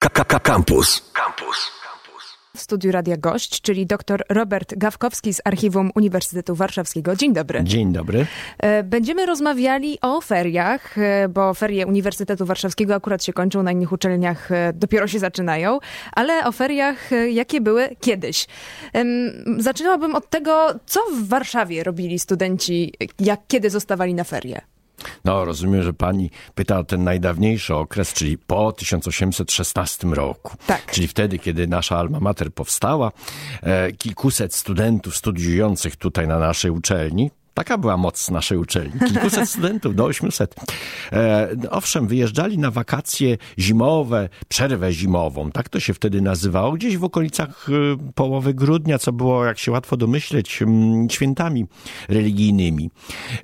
KKK Campus. Campus. W studiu Radia Gość, czyli dr Robert Gawkowski z Archiwum Uniwersytetu Warszawskiego. Dzień dobry. Dzień dobry. E, będziemy rozmawiali o feriach, e, bo ferie Uniwersytetu Warszawskiego akurat się kończą, na innych uczelniach e, dopiero się zaczynają, ale o feriach, jakie były kiedyś. Zaczynałabym od tego, co w Warszawie robili studenci, jak kiedy zostawali na ferie. No, rozumiem, że pani pyta o ten najdawniejszy okres, czyli po 1816 roku. Tak. Czyli wtedy, kiedy nasza alma mater powstała, e, kilkuset studentów studiujących tutaj na naszej uczelni, Taka była moc naszej uczelni. Kilkuset studentów do 800. E, owszem, wyjeżdżali na wakacje zimowe, przerwę zimową. Tak to się wtedy nazywało. Gdzieś w okolicach e, połowy grudnia, co było, jak się łatwo domyśleć, świętami religijnymi.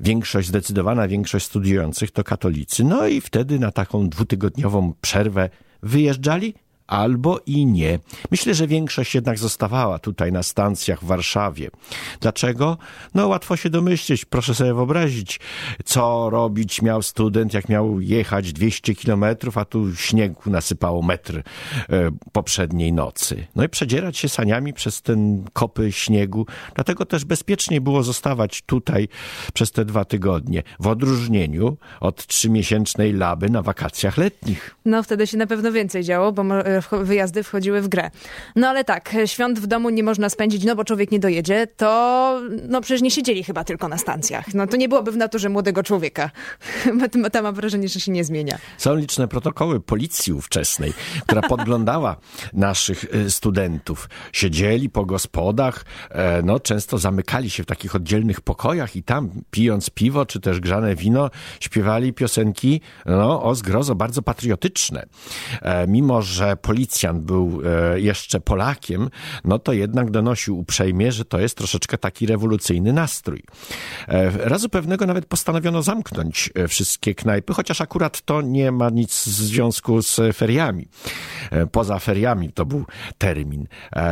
Większość, zdecydowana większość studiujących to katolicy. No i wtedy na taką dwutygodniową przerwę wyjeżdżali albo i nie. Myślę, że większość jednak zostawała tutaj na stacjach w Warszawie. Dlaczego? No łatwo się domyśleć, proszę sobie wyobrazić, co robić miał student, jak miał jechać 200 kilometrów, a tu śniegu nasypało metr e, poprzedniej nocy. No i przedzierać się saniami przez ten kopy śniegu. Dlatego też bezpiecznie było zostawać tutaj przez te dwa tygodnie, w odróżnieniu od trzymiesięcznej laby na wakacjach letnich. No wtedy się na pewno więcej działo, bo wyjazdy wchodziły w grę. No ale tak, świąt w domu nie można spędzić, no bo człowiek nie dojedzie, to no przecież nie siedzieli chyba tylko na stacjach. No to nie byłoby w naturze młodego człowieka. Tam mam wrażenie, że się nie zmienia. Są liczne protokoły policji ówczesnej, która podglądała naszych y, studentów. Siedzieli po gospodach, e, no często zamykali się w takich oddzielnych pokojach i tam pijąc piwo czy też grzane wino śpiewali piosenki no, o zgrozo bardzo patriotyczne. E, mimo, że policjant był e, jeszcze Polakiem, no to jednak donosił uprzejmie, że to jest troszeczkę taki rewolucyjny nastrój. E, razu pewnego nawet postanowiono zamknąć e, wszystkie knajpy, chociaż akurat to nie ma nic w związku z feriami. Poza feriami to był termin.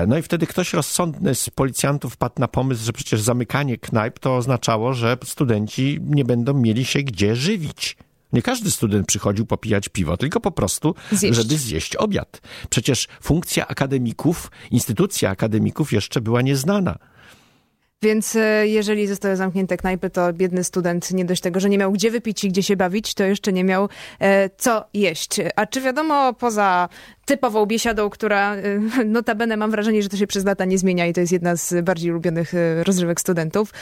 No i wtedy ktoś rozsądny z policjantów wpadł na pomysł, że przecież zamykanie knajp to oznaczało, że studenci nie będą mieli się gdzie żywić. Nie każdy student przychodził popijać piwo, tylko po prostu, zjeść. żeby zjeść obiad. Przecież funkcja akademików, instytucja akademików jeszcze była nieznana. Więc e, jeżeli zostały zamknięte knajpy, to biedny student nie dość tego, że nie miał gdzie wypić i gdzie się bawić, to jeszcze nie miał e, co jeść. A czy wiadomo, poza typową biesiadą, która e, notabene mam wrażenie, że to się przez lata nie zmienia i to jest jedna z bardziej ulubionych rozrywek studentów,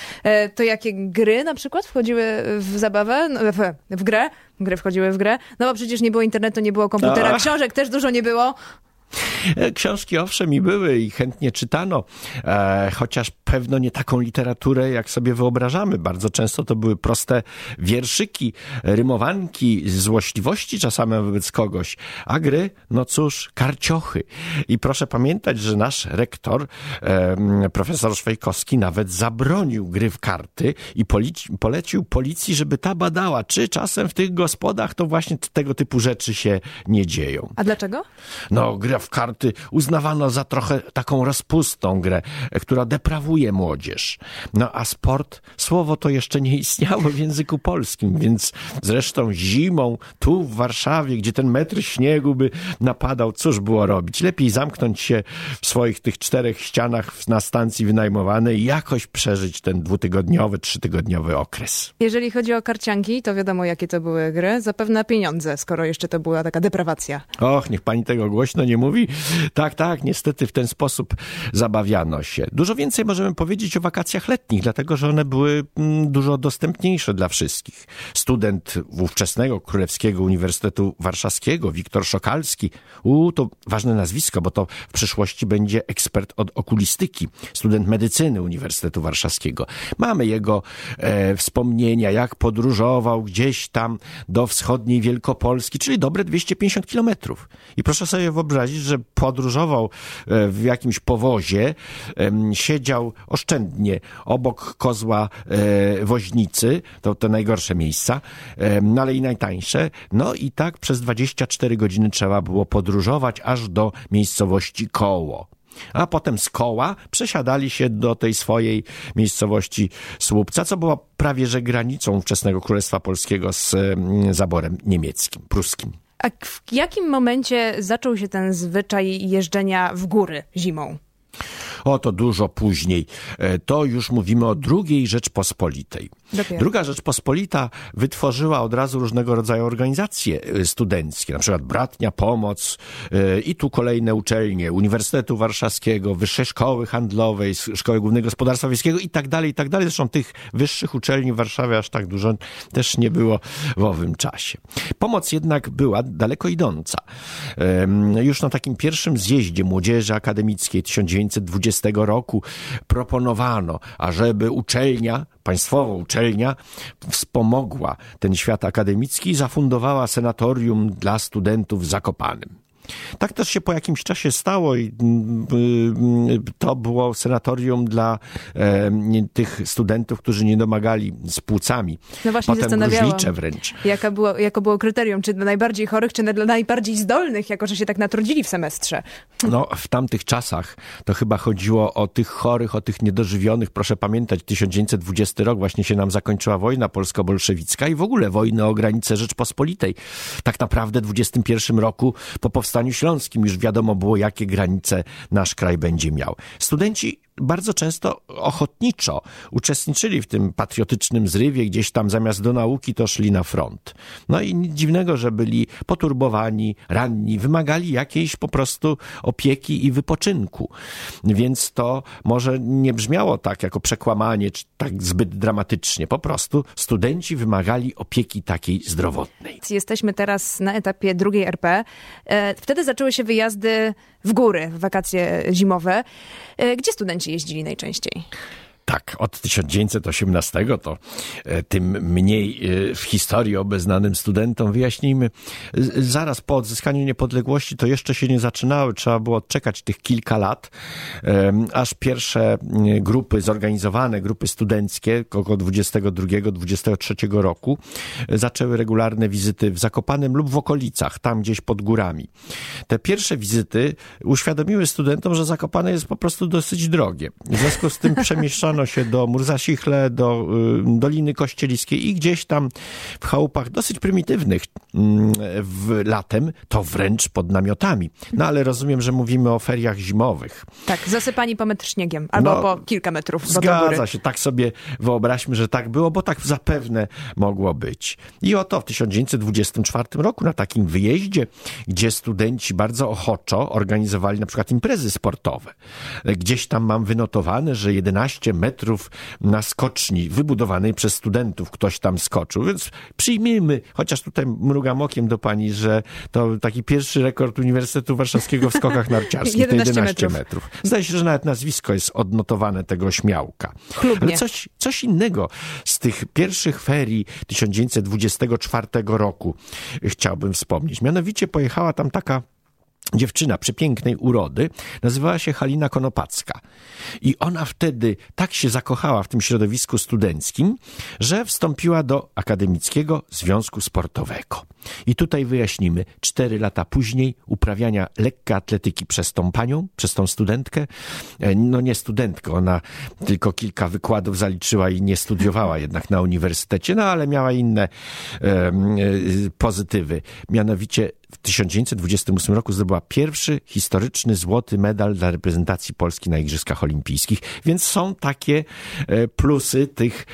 to jakie gry na przykład wchodziły w zabawę, no, w, w grę? Gry wchodziły w grę? No bo przecież nie było internetu, nie było komputera, książek też dużo nie było. E, książki owszem i były i chętnie czytano, e, chociaż pewno nie taką literaturę, jak sobie wyobrażamy. Bardzo często to były proste wierszyki, rymowanki, złośliwości czasami wobec kogoś, a gry, no cóż, karciochy. I proszę pamiętać, że nasz rektor, e, profesor Szwejkowski, nawet zabronił gry w karty i polecił policji, żeby ta badała, czy czasem w tych gospodach to właśnie tego typu rzeczy się nie dzieją. A dlaczego? No, gra w karty uznawano za trochę taką rozpustą grę, która deprawuje młodzież. No a sport, słowo to jeszcze nie istniało w języku polskim, więc zresztą zimą tu w Warszawie, gdzie ten metr śniegu by napadał, cóż było robić? Lepiej zamknąć się w swoich tych czterech ścianach na stacji wynajmowanej i jakoś przeżyć ten dwutygodniowy, trzytygodniowy okres. Jeżeli chodzi o karcianki, to wiadomo jakie to były gry. Zapewne pieniądze, skoro jeszcze to była taka deprawacja. Och, niech pani tego głośno nie mówi mówi. Tak, tak, niestety w ten sposób zabawiano się. Dużo więcej możemy powiedzieć o wakacjach letnich, dlatego że one były mm, dużo dostępniejsze dla wszystkich. Student ówczesnego Królewskiego Uniwersytetu Warszawskiego, Wiktor Szokalski, u, to ważne nazwisko, bo to w przyszłości będzie ekspert od okulistyki, student medycyny Uniwersytetu Warszawskiego. Mamy jego e, wspomnienia, jak podróżował gdzieś tam do wschodniej Wielkopolski, czyli dobre 250 kilometrów. I proszę sobie wyobrazić, że podróżował e, w jakimś powozie, siedział oszczędnie obok kozła e, woźnicy, to te najgorsze miejsca, no ale i najtańsze. No i tak przez 24 godziny trzeba było podróżować aż do miejscowości Koło. A potem z koła przesiadali się do tej swojej miejscowości Słupca, co było prawie że granicą ówczesnego Królestwa Polskiego z zaborem niemieckim, pruskim. A w jakim momencie zaczął się ten zwyczaj jeżdżenia w góry zimą? O, to dużo później. E, to już mówimy o drugiej Rzeczpospolitej. Dopiero. Druga Rzeczpospolita wytworzyła od razu różnego rodzaju organizacje e, studenckie, na przykład Bratnia Pomoc e, i tu kolejne uczelnie Uniwersytetu Warszawskiego, Wyższej Szkoły Handlowej, Szkoły Głównego Gospodarstwa Wiejskiego i tak dalej, i tak dalej. Zresztą tych wyższych uczelni w Warszawie aż tak dużo też nie było w owym czasie. Pomoc jednak była daleko idąca. Już na takim pierwszym zjeździe Młodzieży Akademickiej 1920 roku proponowano, ażeby uczelnia, państwowa uczelnia wspomogła ten świat akademicki i zafundowała senatorium dla studentów w Zakopanem. Tak też się po jakimś czasie stało i mm, y, to było senatorium dla tych studentów, którzy nie domagali z płucami. No właśnie Potem zastanawiałam. wręcz. Jaka było, jako było kryterium? Czy dla najbardziej chorych, czy dla najbardziej zdolnych, jako że się tak natrudzili w semestrze? No, w tamtych czasach to chyba chodziło o tych chorych, o tych niedożywionych. Proszę pamiętać, 1920 rok właśnie się nam zakończyła wojna polsko-bolszewicka i w ogóle wojna o granice Rzeczpospolitej. Tak naprawdę w 21 roku po powstaniu śląskim już wiadomo było, jakie granice nasz kraj będzie miał. Studenci bardzo często ochotniczo uczestniczyli w tym patriotycznym zrywie, gdzieś tam zamiast do nauki to szli na front. No i nic dziwnego, że byli poturbowani, ranni, wymagali jakiejś po prostu opieki i wypoczynku. Więc to może nie brzmiało tak jako przekłamanie, czy tak zbyt dramatycznie. Po prostu studenci wymagali opieki takiej zdrowotnej. Jesteśmy teraz na etapie drugiej RP. E, Wtedy zaczęły się wyjazdy w góry, w wakacje zimowe. E, Gdzie studenci jeździli najczęściej? Tak, od 1918 to e, tym mniej e, w historii obeznanym studentom wyjaśnijmy. Zaraz po odzyskaniu niepodległości to jeszcze się nie zaczynały, trzeba było czekać tych kilka lat, aż pierwsze grupy zorganizowane, grupy studenckie około 22-23 roku e, zaczęły regularne wizyty w Zakopanem lub w okolicach, tam gdzieś pod górami. Te pierwsze wizyty uświadomiły studentom, że Zakopane jest po prostu dosyć drogie. W związku z tym przemieszczano się do Murzasichle, do y, Doliny Kościeliskiej i gdzieś tam w chałupach dosyć prymitywnych mm, w latem, to wręcz pod namiotami. No ale rozumiem, że mówimy o feriach zimowych. Tak, zasypani po metr śniegiem, albo No, po kilka metrów. Zgadza się, tak sobie wyobraźmy, że tak było, bo tak zapewne mogło być. I oto w 1924 roku na takim wyjeździe, gdzie studenci bardzo ochoczo organizowali na przykład imprezy sportowe. Gdzieś tam mam wynotowane, że 11 metrów na skoczni wybudowanej przez studentów ktoś tam skoczył, więc przyjmijmy, chociaż tutaj mrugam okiem do pani, że to taki pierwszy rekord Uniwersytetu Warszawskiego w skokach narciarskich, to 11 11 metrów. metrów. Zdaje się, że nawet nazwisko jest odnotowane tego śmiałka. Chlubnie. Ale coś, coś innego z tych pierwszych ferii 1924 roku chciałbym wspomnieć. Mianowicie pojechała tam taka dziewczyna przepięknej urody, nazywała się Halina Konopacka. I ona wtedy tak się zakochała w tym środowisku studenckim, że wstąpiła do Akademickiego Związku Sportowego. I tutaj wyjaśnimy, cztery lata później uprawiania lekkiej atletyki przez tą panią, przez tą studentkę, e, no nie studentkę, ona tylko kilka wykładów zaliczyła i nie studiowała jednak na uniwersytecie, no ale miała inne e, pozytywy. Mianowicie w 1928 roku zdobyła pierwszy historyczny złoty medal dla reprezentacji Polski na Igrzyskach Olimpijskich, więc są takie e, plusy tych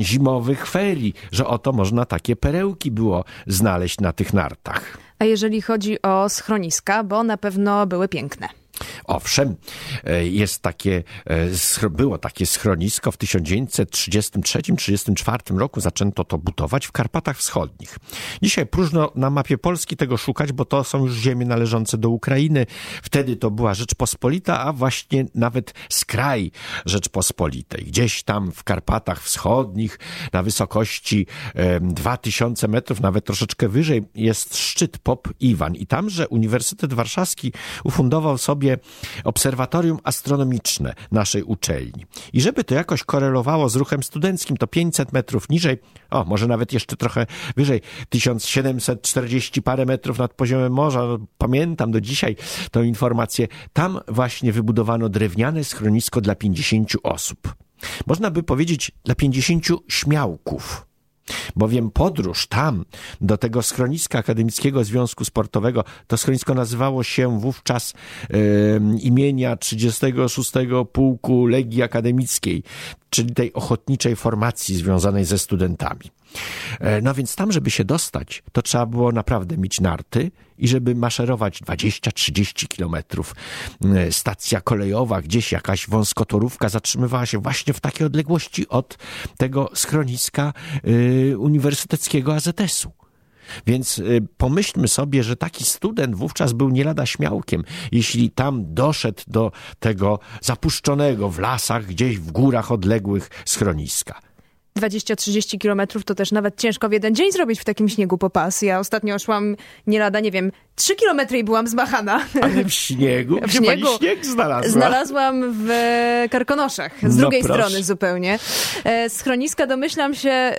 zimowych ferii, że oto można takie perełki było znaleźć na tych nartach. A jeżeli chodzi o schroniska, bo na pewno były piękne. Owszem, e, jest takie, e, było takie schronisko w 1933-1934 roku zaczęto to budować w Karpatach Wschodnich. Dzisiaj próżno na mapie Polski tego szukać, bo to są już ziemie należące do Ukrainy. Wtedy to była Rzeczpospolita, a właśnie nawet skraj Rzeczpospolitej. Gdzieś tam w Karpatach Wschodnich na wysokości e, 2000 metrów, nawet troszeczkę wyżej jest szczyt Pop Iwan i tamże Uniwersytet Warszawski ufundował sobie obserwatorium astronomiczne naszej uczelni. I żeby to jakoś korelowało z ruchem studenckim, to 500 metrów niżej, o, może nawet jeszcze trochę wyżej, 1740 parę metrów nad poziomem morza, no, pamiętam do dzisiaj tę informację, tam właśnie wybudowano drewniane schronisko dla 50 osób. Można by powiedzieć dla 50 śmiałków. Bowiem podróż tam, do tego schroniska Akademickiego Związku Sportowego, to schronisko nazywało się wówczas e, imienia 36 Pułku Legii Akademickiej, czyli tej ochotniczej formacji związanej ze studentami. E, no więc tam, żeby się dostać, to trzeba było naprawdę mieć narty i żeby maszerować 20-30 kilometrów. E, stacja kolejowa, gdzieś jakaś wąskotorówka zatrzymywała się właśnie w takiej odległości od tego schroniska y, uniwersyteckiego AZS-u. Więc pomyślmy sobie, że taki student wówczas był nie lada śmiałkiem, jeśli tam doszedł do tego zapuszczonego w lasach, gdzieś w górach odległych schroniska. 20-30 kilometrów to też nawet ciężko w jeden dzień zrobić w takim śniegu po pas. Ja ostatnio szłam nie lada, nie wiem, 3 kilometry i byłam zmachana. Ale w śniegu? W śniegu śnieg znalazła? Znalazłam w Karkonoszach, z No drugiej proszę. strony zupełnie. E, Schroniska, domyślam się, e,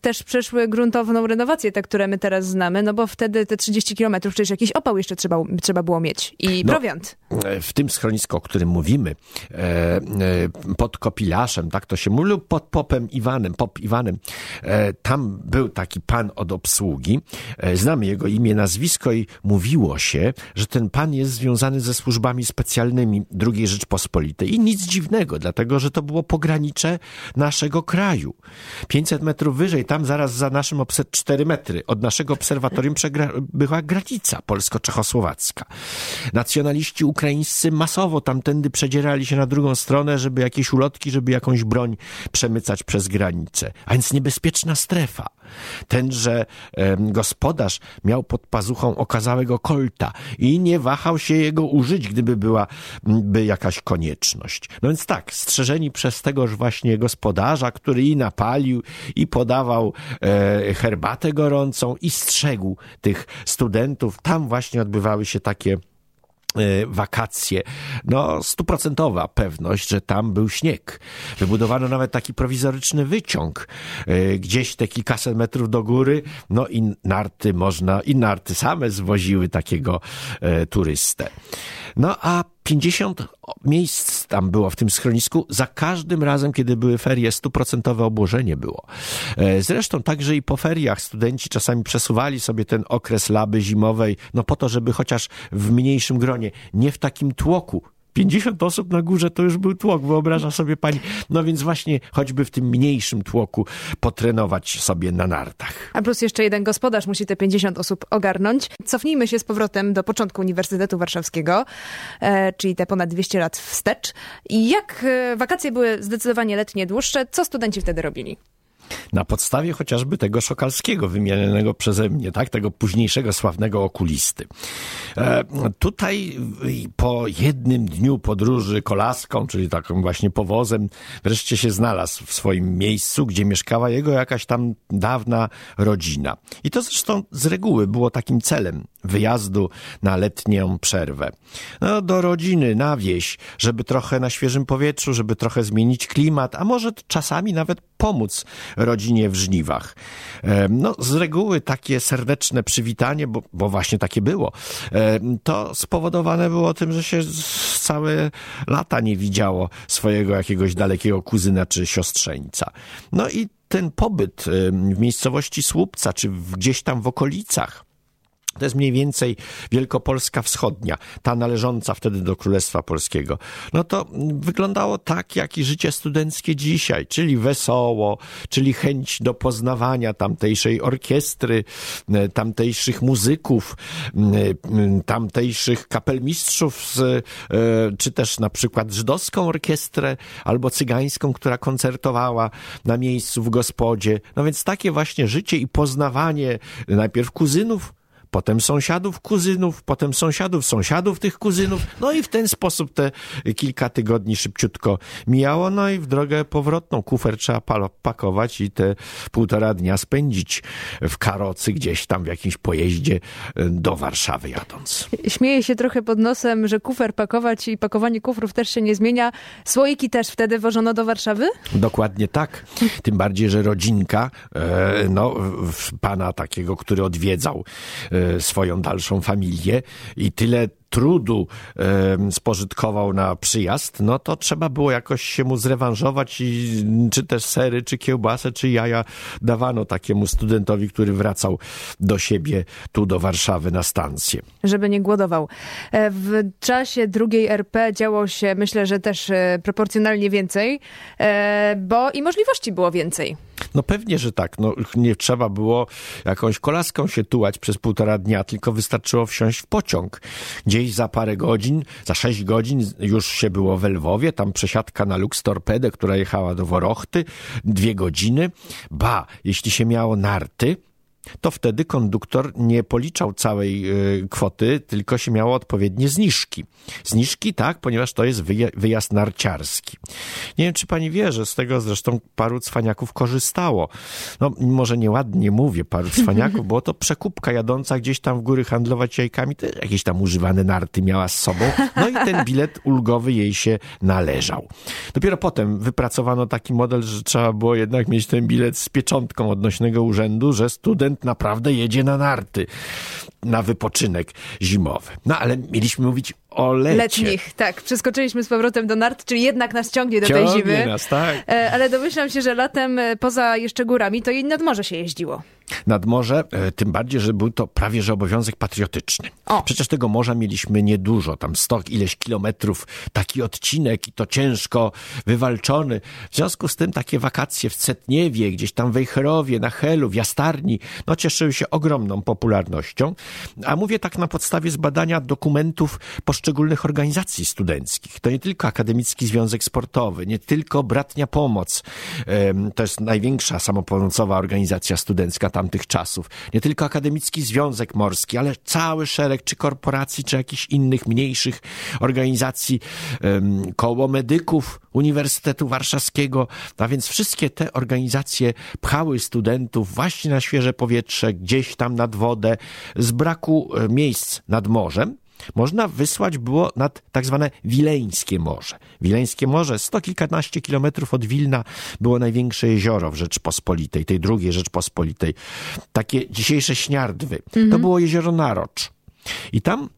też przeszły gruntowną renowację, te, które my teraz znamy, no bo wtedy te 30 kilometrów, przecież jakiś opał jeszcze trzeba, trzeba było mieć i No. prowiant. E, w tym schronisku, o którym mówimy, e, e, pod Kopilaszem, tak to się mówi, lub pod Popem Iwanem, Pop Iwanem, e, tam był taki pan od obsługi, e, znamy jego imię, nazwisko i mówiło się, że ten pan jest związany ze służbami specjalnymi II Rzeczpospolitej. I nic dziwnego, dlatego, że to było pogranicze naszego kraju. 500 metrów wyżej, tam zaraz za naszym, obse- 4 metry od naszego obserwatorium była granica polsko-czechosłowacka. Nacjonaliści ukraińscy masowo tamtędy przedzierali się na drugą stronę, żeby jakieś ulotki, żeby jakąś broń przemycać przez granicę. A więc niebezpieczna strefa. Tenże em, gospodarz miał pod pazuchą okazałego kolta i nie wahał się jego użyć, gdyby była by jakaś konieczność. No więc tak, strzeżeni przez tegoż właśnie gospodarza, który i napalił, i podawał e, herbatę gorącą, i strzegł tych studentów. Tam właśnie odbywały się takie e, wakacje. No, stuprocentowa pewność, że tam był śnieg. Wybudowano nawet taki prowizoryczny wyciąg, e, gdzieś te kilkaset metrów do góry, no i narty można, i narty same zwoziły takiego e, turystę. No, a 50 miejsc tam było w tym schronisku. Za każdym razem, kiedy były ferie, stuprocentowe obłożenie było. E, Zresztą także i po feriach studenci czasami przesuwali sobie ten okres laby zimowej, no po to, żeby chociaż w mniejszym gronie, nie w takim tłoku, 50 osób na górze to już był tłok, wyobraża sobie pani. No więc właśnie choćby w tym mniejszym tłoku potrenować sobie na nartach. A plus jeszcze jeden gospodarz musi te 50 osób ogarnąć. Cofnijmy się z powrotem do początku Uniwersytetu Warszawskiego, e, czyli te ponad 200 lat wstecz. I jak e, wakacje były zdecydowanie letnie, dłuższe, co studenci wtedy robili? Na podstawie chociażby tego Szokalskiego wymienionego przeze mnie, tak, tego późniejszego sławnego okulisty. E, tutaj po jednym dniu podróży kolaską, czyli takim właśnie powozem, wreszcie się znalazł w swoim miejscu, gdzie mieszkała jego jakaś tam dawna rodzina. I to zresztą z reguły było takim celem wyjazdu na letnią przerwę. No, do rodziny, na wieś, żeby trochę na świeżym powietrzu, żeby trochę zmienić klimat, a może czasami nawet pomóc rodzinie w żniwach. No, z reguły takie serdeczne przywitanie, bo, bo właśnie takie było, to spowodowane było tym, że się całe lata nie widziało swojego jakiegoś dalekiego kuzyna czy siostrzeńca. No i ten pobyt w miejscowości Słupca, czy gdzieś tam w okolicach, to jest mniej więcej Wielkopolska Wschodnia, ta należąca wtedy do Królestwa Polskiego. No to wyglądało tak, jak i życie studenckie dzisiaj, czyli wesoło, czyli chęć do poznawania tamtejszej orkiestry, e, tamtejszych muzyków, tamtejszych kapelmistrzów, e, czy też na przykład żydowską orkiestrę albo cygańską, która koncertowała na miejscu w gospodzie. No więc takie właśnie życie i poznawanie najpierw kuzynów, potem sąsiadów kuzynów, potem sąsiadów sąsiadów tych kuzynów. No i w ten sposób te kilka tygodni szybciutko mijało. No i w drogę powrotną kufer trzeba pakować i te półtora dnia spędzić w karocy gdzieś tam w jakimś pojeździe e, do Warszawy jadąc. Śmieję się trochę pod nosem, że kufer pakować i pakowanie kufrów też się nie zmienia. Słoiki też wtedy wożono do Warszawy? Dokładnie tak. Tym bardziej, że rodzinka, e, no, pana takiego, który odwiedzał e, swoją dalszą familię i tyle trudu e, spożytkował na przyjazd, no to trzeba było jakoś się mu zrewanżować i czy też sery, czy kiełbasę, czy jaja dawano takiemu studentowi, który wracał do siebie tu do Warszawy na stację. Żeby nie głodował. E, w czasie drugiej RP działo się, myślę, że też e, proporcjonalnie więcej, e, bo i możliwości było więcej. No pewnie, że tak. No, nie trzeba było jakąś kolaską się tułać przez półtora dnia, tylko wystarczyło wsiąść w pociąg. Gdzieś za parę godzin, za sześć godzin już się było w Lwowie, tam przesiadka na Lux Torpedę, która jechała do Worochty, dwie godziny. Ba, jeśli się miało narty, to wtedy konduktor nie policzał całej y, kwoty, tylko się miało odpowiednie zniżki. Zniżki, tak, ponieważ to jest wyjazd narciarski. Nie wiem, czy pani wie, że z tego zresztą paru cwaniaków korzystało. No, może nieładnie mówię paru cwaniaków, bo to przekupka jadąca gdzieś tam w góry handlować jajkami, to jakieś tam używane narty miała z sobą. No i ten bilet ulgowy jej się należał. Dopiero potem wypracowano taki model, że trzeba było jednak mieć ten bilet z pieczątką odnośnego urzędu, że student naprawdę jedzie na narty na wypoczynek zimowy. No ale mieliśmy mówić o lecie. Letnich, tak. Przeskoczyliśmy z powrotem do nart, czyli jednak nas ciągnie do ciągnie tej zimy. nas, tak. E, ale domyślam się, że latem e, poza jeszcze górami to i nad morze się jeździło. Nad morze, e, tym bardziej, że był to prawie że obowiązek patriotyczny. O. Przecież tego morza mieliśmy niedużo, tam sto ileś kilometrów, taki odcinek i to ciężko wywalczony. W związku z tym takie wakacje w Cetniewie, gdzieś tam w Wejherowie, na Helu, w Jastarni, no cieszyły się ogromną popularnością. A mówię tak na podstawie zbadania dokumentów poszczególnych organizacji studenckich. To nie tylko Akademicki Związek Sportowy, nie tylko Bratnia Pomoc, to jest największa samopomocowa organizacja studencka tamtych czasów, nie tylko Akademicki Związek Morski, ale cały szereg czy korporacji, czy jakichś innych mniejszych organizacji, koło medyków Uniwersytetu Warszawskiego, a więc wszystkie te organizacje pchały studentów właśnie na świeże powietrze, gdzieś tam nad wodę, z braku e, miejsc nad morzem, można wysłać było nad tak zwane Wileńskie Morze. Wileńskie Morze, sto kilkanaście kilometrów od Wilna, było największe jezioro w Rzeczpospolitej, tej drugiej Rzeczpospolitej. Takie dzisiejsze Śniardwy. Mhm. To było jezioro Narocz. I tam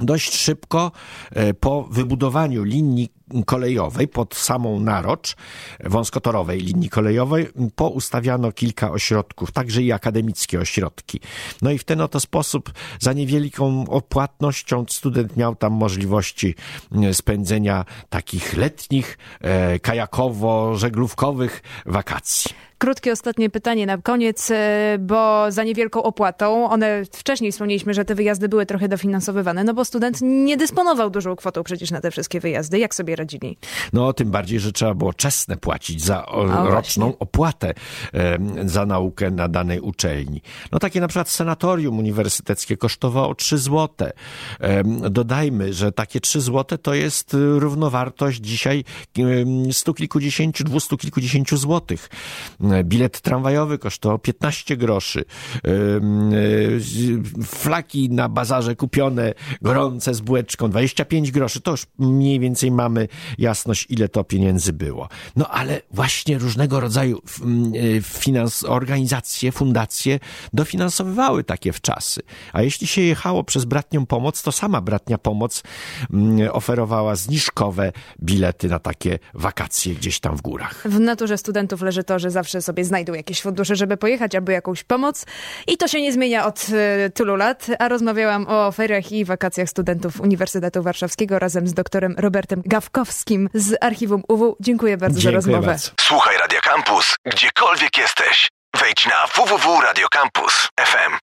dość szybko e, po wybudowaniu linii kolejowej pod samą Narocz, wąskotorowej linii kolejowej, poustawiano kilka ośrodków, także i akademickie ośrodki. No i w ten oto sposób za niewielką opłatnością student miał tam możliwości mm, spędzenia takich letnich, e, kajakowo-żeglówkowych wakacji. Krótkie ostatnie pytanie na koniec, e, bo za niewielką opłatą, one wcześniej wspomnieliśmy, że te wyjazdy były trochę dofinansowywane, no bo student nie dysponował dużą kwotą przecież na te wszystkie wyjazdy. Jak sobie radzili? No tym bardziej, że trzeba było czesne płacić za roczną właśnie. opłatę za naukę na danej uczelni. No takie na przykład senatorium uniwersyteckie kosztowało 3 złote. Dodajmy, że takie 3 złote to jest równowartość dzisiaj stu kilkudziesięciu, dwustu kilkudziesięciu złotych bilet tramwajowy kosztował 15 groszy. Flaki na bazarze kupione, gorące z bułeczką, 25 groszy. To już mniej więcej mamy jasność, ile to pieniędzy było. No ale właśnie różnego rodzaju finans, organizacje, fundacje dofinansowywały takie wczasy. A jeśli się jechało przez bratnią pomoc, to sama bratnia pomoc oferowała zniżkowe bilety na takie wakacje gdzieś tam w górach. W naturze studentów leży to, że zawsze sobie znajdą jakieś fundusze, żeby pojechać, albo jakąś pomoc. I to się nie zmienia od y, tylu lat. A rozmawiałam o feriach i wakacjach studentów Uniwersytetu Warszawskiego razem z doktorem Robertem Z Archiwum UW. Dziękuję bardzo Dziękuję za rozmowę. Bardzo. Słuchaj Radio Campus, gdziekolwiek jesteś. Wejdź na www.radiocampus.fm.